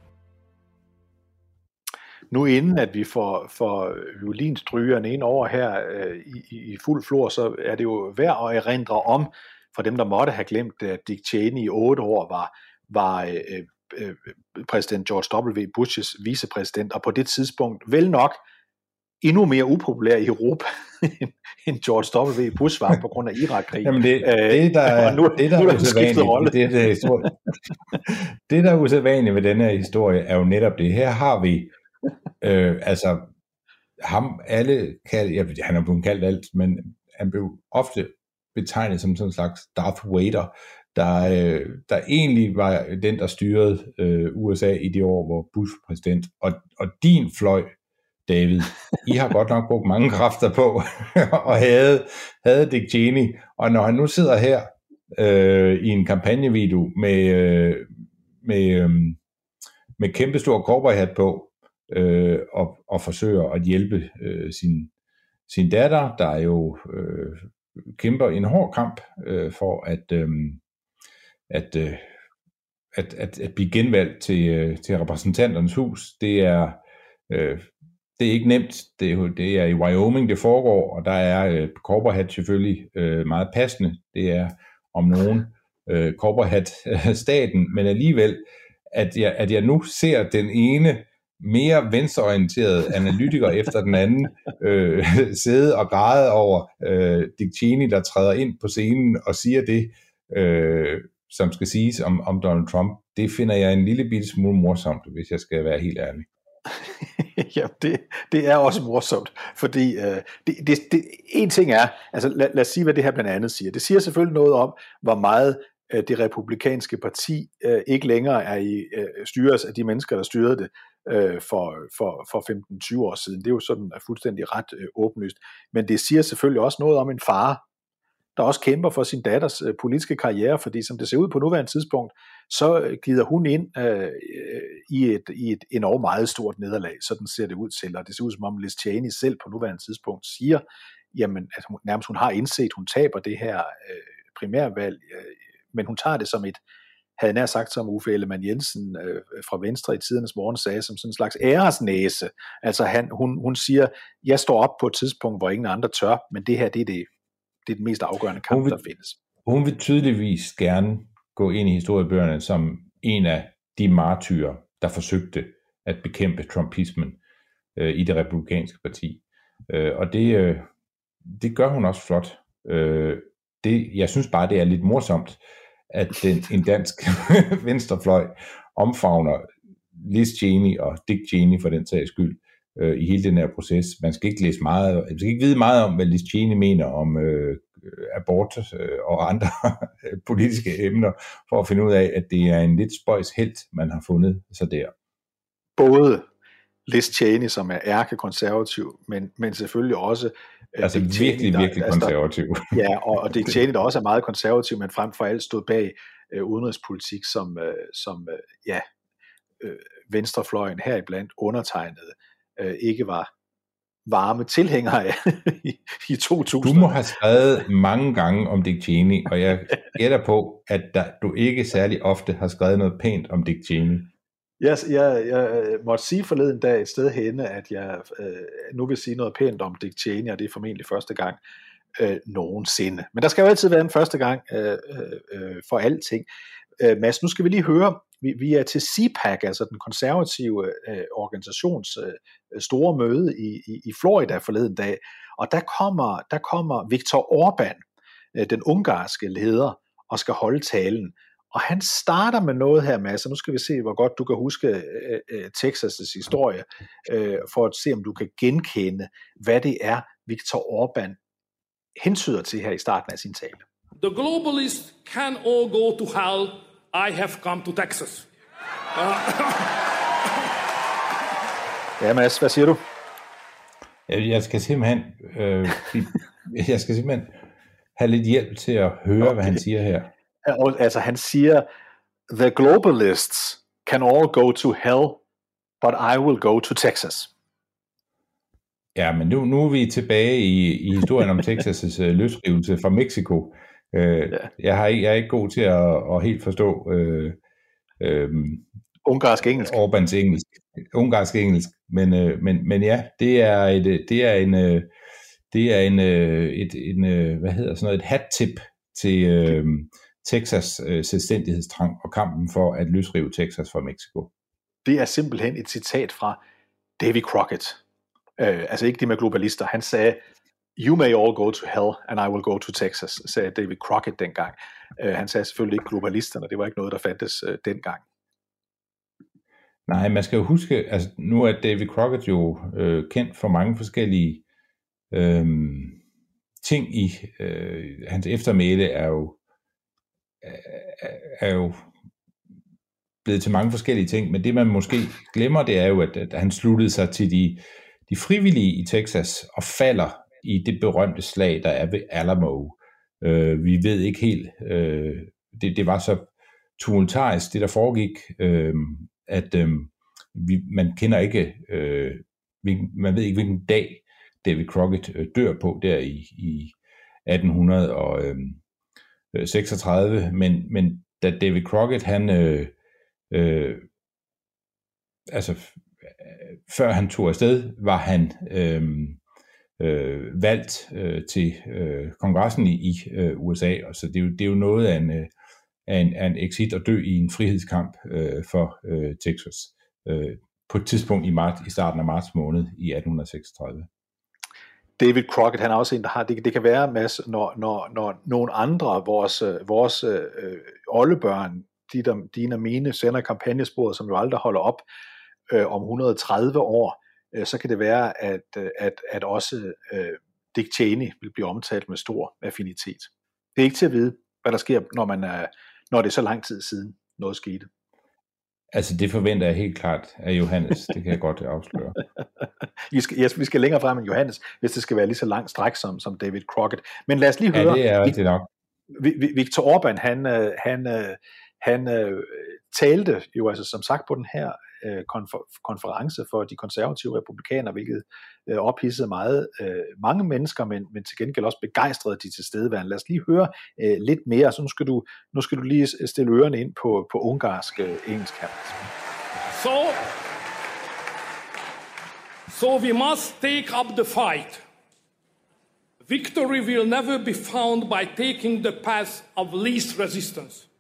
Speaker 4: Nu inden at vi får, får violinstrygerne ind over her øh, i, i fuld flor, så er det jo værd at erindre om, for dem der måtte have glemt, at Dick Cheney i otte år var, var øh, øh, præsident George W. Bushes vicepræsident, og på det tidspunkt vel nok endnu mere upopulær i Europa, end George W. Bush var på grund af Irak-krigen.
Speaker 3: Jamen det, det, der er, nu, det, der nu er usædvanligt, rolle. Det, det, historie. det, der er usædvanligt ved denne historie, er jo netop det. Her har vi, øh, altså, ham alle kaldt, ja, han er blevet kaldt alt, men han blev ofte betegnet som sådan en slags Darth Vader, der, øh, der egentlig var den, der styrede øh, USA i de år, hvor Bush var præsident. Og, og din fløj, David, I har godt nok brugt mange kræfter på, og havde, havde Dick Cheney. Og når han nu sidder her øh, i en kampagnevideo med, øh, med, øh, med kæmpestor hat på, øh, og, og forsøger at hjælpe øh, sin, sin datter, der jo øh, kæmper en hård kamp øh, for at, øh, at, øh, at, at, at blive genvalgt til, øh, til repræsentanternes hus. Det er, øh, det er ikke nemt. Det er, det er i Wyoming, det foregår, og der er øh, Corporhat selvfølgelig øh, meget passende. Det er om nogen øh, Corporhat-staten, men alligevel, at jeg, at jeg nu ser den ene mere venstreorienterede analytiker efter den anden øh, sidde og græde over øh, Dick Cheney, der træder ind på scenen og siger det, øh, som skal siges om, om Donald Trump, det finder jeg en lille bitte smule morsomt, hvis jeg skal være helt ærlig.
Speaker 4: ja, det, det er også morsomt, fordi øh, det, det, det, en ting er, altså lad, lad os sige, hvad det her blandt andet siger. Det siger selvfølgelig noget om, hvor meget øh, det republikanske parti øh, ikke længere er i øh, styres af de mennesker, der styrede det øh, for, for, for 15-20 år siden. Det er jo sådan er fuldstændig ret øh, åbenlyst. Men det siger selvfølgelig også noget om en far, der også kæmper for sin datters øh, politiske karriere, fordi som det ser ud på nuværende tidspunkt, så øh, glider hun ind øh, i, et, i et enormt meget stort nederlag. Sådan ser det ud til, og det ser ud som om Liz Cheney selv på nuværende tidspunkt siger, jamen, at hun, nærmest hun har indset, hun taber det her øh, primærvalg, øh, men hun tager det som et, havde nær sagt som Uffe Ellemann Jensen øh, fra Venstre i tidernes morgen sagde, som sådan en slags æresnæse. Altså han, hun, hun siger, jeg står op på et tidspunkt, hvor ingen andre tør, men det her, det er det, det er den mest afgørende kamp, vil, der findes.
Speaker 3: Hun vil tydeligvis gerne gå ind i historiebøgerne som en af de martyrer, der forsøgte at bekæmpe trumpismen øh, i det republikanske parti. Øh, og det, øh, det gør hun også flot. Øh, det, jeg synes bare, det er lidt morsomt, at den, en dansk venstrefløj omfavner Liz Cheney og Dick Cheney for den sags skyld øh, i hele den her proces. Man skal ikke læse meget, man skal ikke vide meget om, hvad Liz Cheney mener om øh, abort øh, og andre politiske emner, for at finde ud af, at det er en lidt spøjs held, man har fundet så der.
Speaker 4: Både Liz Cheney, som er ærkekonservativ, men, men selvfølgelig også
Speaker 3: uh, altså Dick virkelig, Cheney, der, virkelig konservativ.
Speaker 4: Der, ja, og, og Dick Cheney, der også er meget konservativ, men frem for alt stod bag uh, udenrigspolitik, som, uh, som uh, ja, uh, venstrefløjen heriblandt undertegnet øh, ikke var varme tilhængere af i, i 2000.
Speaker 3: Du må have skrevet mange gange om Dick Cheney, og jeg gætter på, at der, du ikke særlig ofte har skrevet noget pænt om Dick Cheney.
Speaker 4: Jeg, jeg, jeg øh, måtte sige forleden dag et sted henne, at jeg øh, nu vil sige noget pænt om Dick Cheney, og det er formentlig første gang øh, nogensinde. Men der skal jo altid være en første gang øh, øh, øh for alting. Øh, Mads, nu skal vi lige høre, vi, vi er til CPAC, altså den konservative øh, organisations øh, store møde i, i, i Florida forleden dag, og der kommer, der kommer Viktor Orbán, øh, den ungarske leder, og skal holde talen. Og han starter med noget her, Mads, og nu skal vi se, hvor godt du kan huske øh, øh, Texas' historie, øh, for at se, om du kan genkende, hvad det er, Viktor Orbán hensyder til her i starten af sin tale.
Speaker 9: The globalists can all go to hell. I have come to Texas.
Speaker 4: ja, Mads, hvad siger du?
Speaker 3: Jeg skal simpelthen, øh, jeg skal simpelthen have lidt hjælp til at høre, okay. hvad han siger her.
Speaker 4: Altså, han siger, the globalists can all go to hell, but I will go to Texas.
Speaker 3: Ja, men nu, nu er vi tilbage i, i historien om Texas' uh, løsrivelse fra Mexico. Uh, ja. jeg, har ikke, jeg er ikke god til at, at helt forstå uh,
Speaker 4: uh, ungarsk engelsk.
Speaker 3: Orbans engelsk. Ungarsk engelsk. Men, uh, men, men ja, det er, et, det er en, uh, det er en, uh, et, en uh, hvad hedder sådan noget, et hat-tip til uh, Texas uh, selvstændighedstrang og kampen for at løsrive Texas fra Mexico.
Speaker 4: Det er simpelthen et citat fra Davy Crockett, Øh, altså ikke det med globalister. Han sagde, you may all go to hell, and I will go to Texas, sagde David Crockett dengang. Øh, han sagde selvfølgelig ikke globalisterne, det var ikke noget, der fandtes øh, dengang.
Speaker 3: Nej, man skal jo huske, altså nu er David Crockett jo øh, kendt for mange forskellige øh, ting i øh, hans eftermæle er jo er, er jo blevet til mange forskellige ting, men det man måske glemmer, det er jo, at, at han sluttede sig til de de frivillige i Texas og falder i det berømte slag, der er ved Alamo. Øh, vi ved ikke helt, øh, det, det var så tumultarisk, det der foregik, øh, at øh, vi, man kender ikke, øh, hvilken, man ved ikke, hvilken dag David Crockett øh, dør på der i, i 1836, øh, Øh, 36, men, men da David Crockett, han øh, øh, altså øh, før han tog afsted, var han øh, øh, valgt øh, til øh, kongressen i, i øh, USA, og så det er, jo, det er jo noget af en, øh, af en, af en exit at dø i en frihedskamp øh, for øh, Texas øh, på et tidspunkt i, marts, i starten af marts måned i 1836.
Speaker 4: David Crockett, han er også en, der har, det, det kan være, Mads, når, når, når nogle andre, vores, øh, vores øh, øh, oldebørn, de der, dine og mine, sender kampagnesporet, som jo aldrig holder op, øh, om 130 år, øh, så kan det være, at, øh, at, at også øh, Dick Cheney vil blive omtalt med stor affinitet. Det er ikke til at vide, hvad der sker, når, man er, når det er så lang tid siden noget skete.
Speaker 3: Altså det forventer jeg helt klart af Johannes, det kan jeg godt afsløre.
Speaker 4: vi, skal, yes, vi skal længere frem end Johannes, hvis det skal være lige så langt stræk som, som David Crockett. Men lad os lige høre.
Speaker 3: Ja, det er rigtigt nok.
Speaker 4: Viktor Orbán, han, øh, han, han, øh, talte jo altså som sagt på den her øh, konfer- konference for de konservative republikanere, hvilket øh, ophidsede meget øh, mange mennesker, men, men til gengæld også begejstrede de til stedeværende. Lad os lige høre øh, lidt mere, så nu skal, du, nu skal du lige øh, stille ørerne ind på, på ungarsk øh, engelsk her.
Speaker 9: So, so we must take up the fight. Victory will never be found by taking the path of least resistance.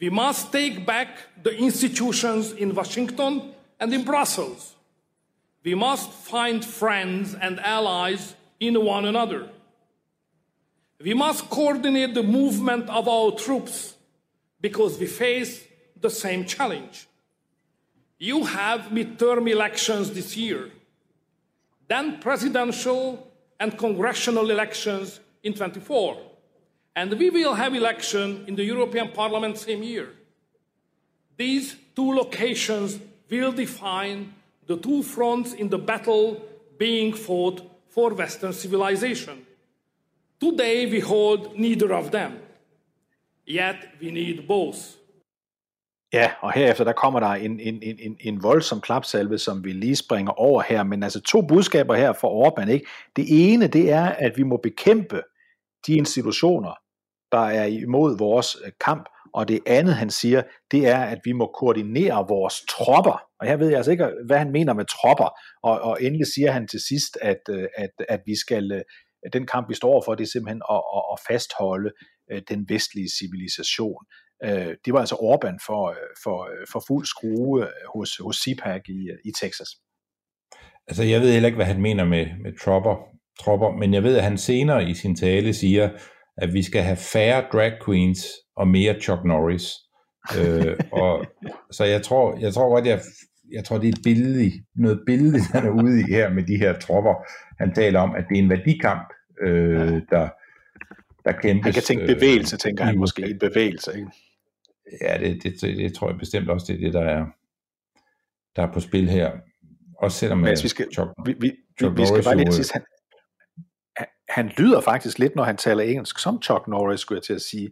Speaker 9: We must take back the institutions in Washington and in Brussels. We must find friends and allies in one another. We must coordinate the movement of our troops because we face the same challenge. You have midterm elections this year, then presidential and congressional elections in 24 and we will have election in the European Parliament same year. These two locations will define the two fronts in the battle being fought for Western civilization. Today we hold neither of them, yet we need both.
Speaker 4: Ja, og herefter der kommer der en, en, en, en voldsom klapsalve, som vi lige springer over her, men altså to budskaber her for Orbán, ikke? Det ene, det er, at vi må bekæmpe de institutioner, der er imod vores øh, kamp, og det andet, han siger, det er, at vi må koordinere vores tropper. Og her ved jeg altså ikke, øh, hvad han mener med tropper. Og, og endelig siger han til sidst, at, øh, at, at vi skal, at den kamp, vi står for, det er simpelthen at, at, at fastholde den vestlige civilisation. Det var altså Orbán for, for, for fuld skrue hos, hos CPAC i, i Texas.
Speaker 3: Altså, jeg ved heller ikke, hvad han mener med, med tropper, tropper, men jeg ved, at han senere i sin tale siger, at vi skal have færre drag queens og mere Chuck Norris. øh, og, så jeg tror, jeg tror godt, jeg, jeg tror, det er et billede, noget billede, han er ude i her med de her tropper. Han taler om, at det er en værdikamp, øh, der, der kæmpes.
Speaker 4: Han kan tænke bevægelse, øh, tænker han måske, en bevægelse. Ikke?
Speaker 3: Ja, det, det, det, det tror jeg bestemt også, det er det, der er, der er på spil her. Også selvom
Speaker 4: Men, altså, vi skal, Chuck, vi, vi, Chuck vi, vi skal bare lige sidst, han, han lyder faktisk lidt, når han taler engelsk, som Chuck Norris, skulle jeg til at sige.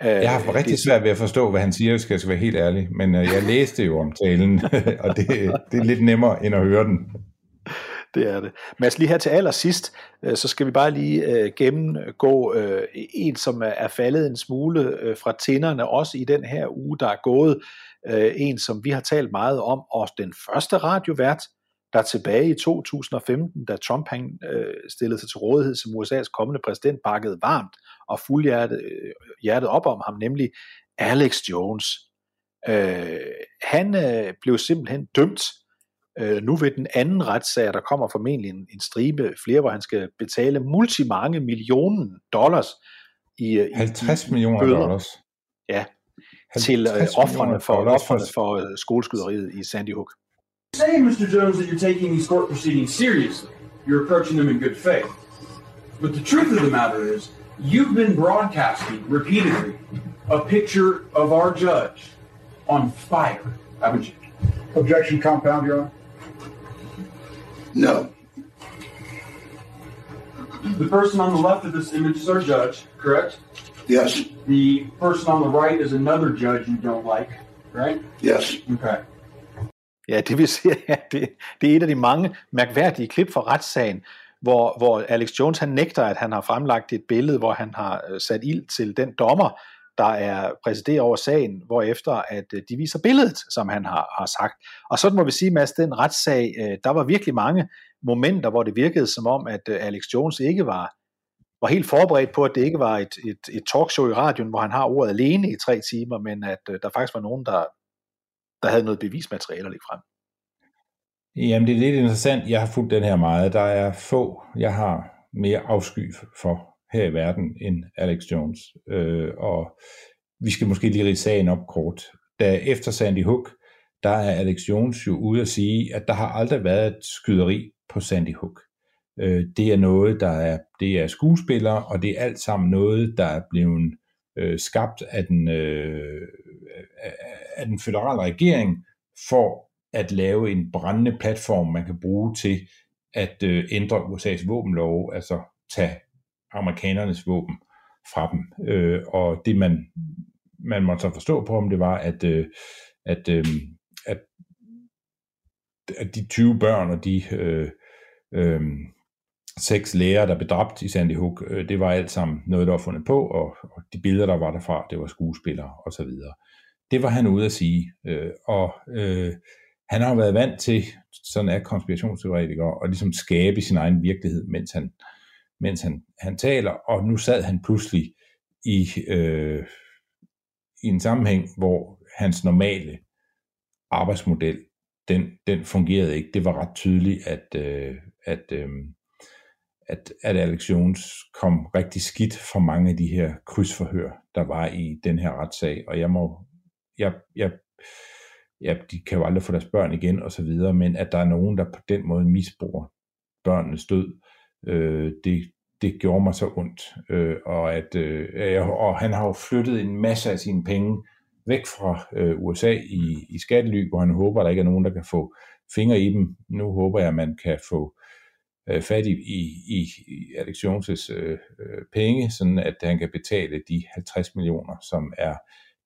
Speaker 3: Jeg har haft rigtig det, svært ved at forstå, hvad han siger, skal jeg skal være helt ærlig. Men uh, jeg læste jo om talen, og det, det er lidt nemmere, end at høre den.
Speaker 4: Det er det. Men altså lige her til allersidst, uh, så skal vi bare lige gennemgå en, som er, faldet en smule fra tænderne, også i den her uge, der er gået. En, som vi har talt meget om, og den første radiovært, der tilbage i 2015, da Trump han, øh, stillede sig til rådighed som USA's kommende præsident, bakkede varmt og fuldhjertet øh, hjertet op om ham, nemlig Alex Jones. Øh, han øh, blev simpelthen dømt øh, nu ved den anden retssag, der kommer formentlig en, en stribe flere, hvor han skal betale multimange millioner dollars i,
Speaker 3: i 50 millioner bøder. dollars.
Speaker 4: Ja, til øh, offrene for, offrene for øh, skoleskyderiet i Sandy Hook.
Speaker 10: Saying, Mr. Jones, that you're taking these court proceedings seriously. You're approaching them in good faith. But the truth of the matter is, you've been broadcasting repeatedly a picture of our judge on fire, haven't you?
Speaker 11: Objection compound, Your Honor.
Speaker 10: No. The person on the left of this image is our judge, correct?
Speaker 11: Yes.
Speaker 10: The person on the right is another judge you don't like, right?
Speaker 11: Yes.
Speaker 10: Okay.
Speaker 4: Ja, det vi ser her, det, det er et af de mange mærkværdige klip fra retssagen, hvor, hvor Alex Jones han nægter, at han har fremlagt et billede, hvor han har øh, sat ild til den dommer, der er præsider over sagen, hvor efter at øh, de viser billedet, som han har, har sagt. Og sådan må vi sige, Mads, den retssag, øh, der var virkelig mange momenter, hvor det virkede som om, at Alex Jones ikke var, var helt forberedt på, at det ikke var et, et, et talkshow i radioen, hvor han har ordet alene i tre timer, men at der faktisk var nogen, der, der havde noget bevismateriale at lægge frem.
Speaker 3: Jamen, det er lidt interessant. Jeg har fulgt den her meget. Der er få, jeg har mere afsky for her i verden end Alex Jones. Øh, og vi skal måske lige rige sagen op kort. Da efter Sandy Hook, der er Alex Jones jo ude at sige, at der har aldrig været et skyderi på Sandy Hook. Øh, det er noget, der er, det er skuespillere, og det er alt sammen noget, der er blevet øh, skabt af den, øh, af den federale regering for at lave en brændende platform, man kan bruge til at øh, ændre USA's våbenlov, altså tage amerikanernes våben fra dem. Øh, og det man, man måtte så forstå på om det var, at, øh, at, øh, at, at de 20 børn og de øh, øh, seks læger, der blev dræbt i Sandy Hook, øh, det var alt sammen noget, der var fundet på, og, og de billeder, der var derfra, det var skuespillere osv. Det var han ude at sige, øh, og øh, han har været vant til, sådan er konspirationsteoretikere, og ligesom skabe sin egen virkelighed, mens han, mens han, han taler, og nu sad han pludselig i, øh, i en sammenhæng, hvor hans normale arbejdsmodel, den, den fungerede ikke. Det var ret tydeligt, at, øh, at, øh, at, at Alex Jones kom rigtig skidt for mange af de her krydsforhør, der var i den her retssag, og jeg må, jeg, jeg ja, de kan jo aldrig få deres børn igen og så videre, men at der er nogen, der på den måde misbruger børnenes død, øh, det, det gjorde mig så ondt. Øh, og, at, øh, og han har jo flyttet en masse af sine penge væk fra øh, USA i, i skattely, hvor han håber, at der ikke er nogen, der kan få fingre i dem. Nu håber jeg, at man kan få øh, fat i, i, i Alex Jones' øh, øh, penge, sådan at han kan betale de 50 millioner, som er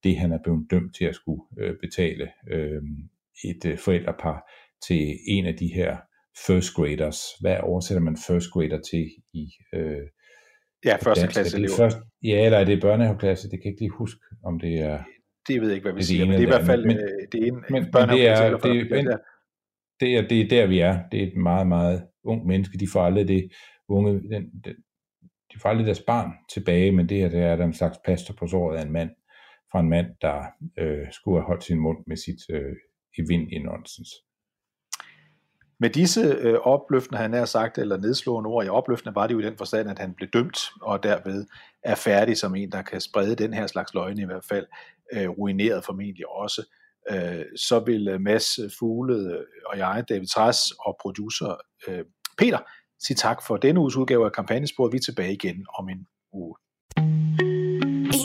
Speaker 3: det, han er blevet dømt til at skulle øh, betale øh, et øh, forældrepar til en af de her first graders. Hvad oversætter man first grader til i øh,
Speaker 4: Ja, første klasse
Speaker 3: Er det
Speaker 4: elever.
Speaker 3: først, ja, eller er det børnehaveklasse? Det kan jeg ikke lige huske, om det er...
Speaker 4: Det ved jeg ikke, hvad vi
Speaker 3: det
Speaker 4: siger, men det er i hvert fald
Speaker 3: andet.
Speaker 4: øh, det ene
Speaker 3: Men, men det er, det, men, det, er, det er der, vi er. Det er et meget, meget ung menneske. De får aldrig det unge, den, den, de får aldrig deres barn tilbage, men det her det er der en slags plaster på såret af en mand, fra en mand, der øh, skulle have holdt sin mund med sit øh, evindelige nonsens.
Speaker 4: Med disse øh, opløftende, han har sagt, eller nedslående ord, ja opløftende var det jo i den forstand, at han blev dømt, og derved er færdig som en, der kan sprede den her slags løgne i hvert fald, øh, ruineret formentlig også. Øh, så vil øh, Mads Fuglede øh, og jeg, David Træs og producer øh, Peter, sige tak for denne uges udgave af Kampagnesporet. Vi er tilbage igen om en uge.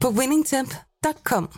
Speaker 1: på winningtemp.com.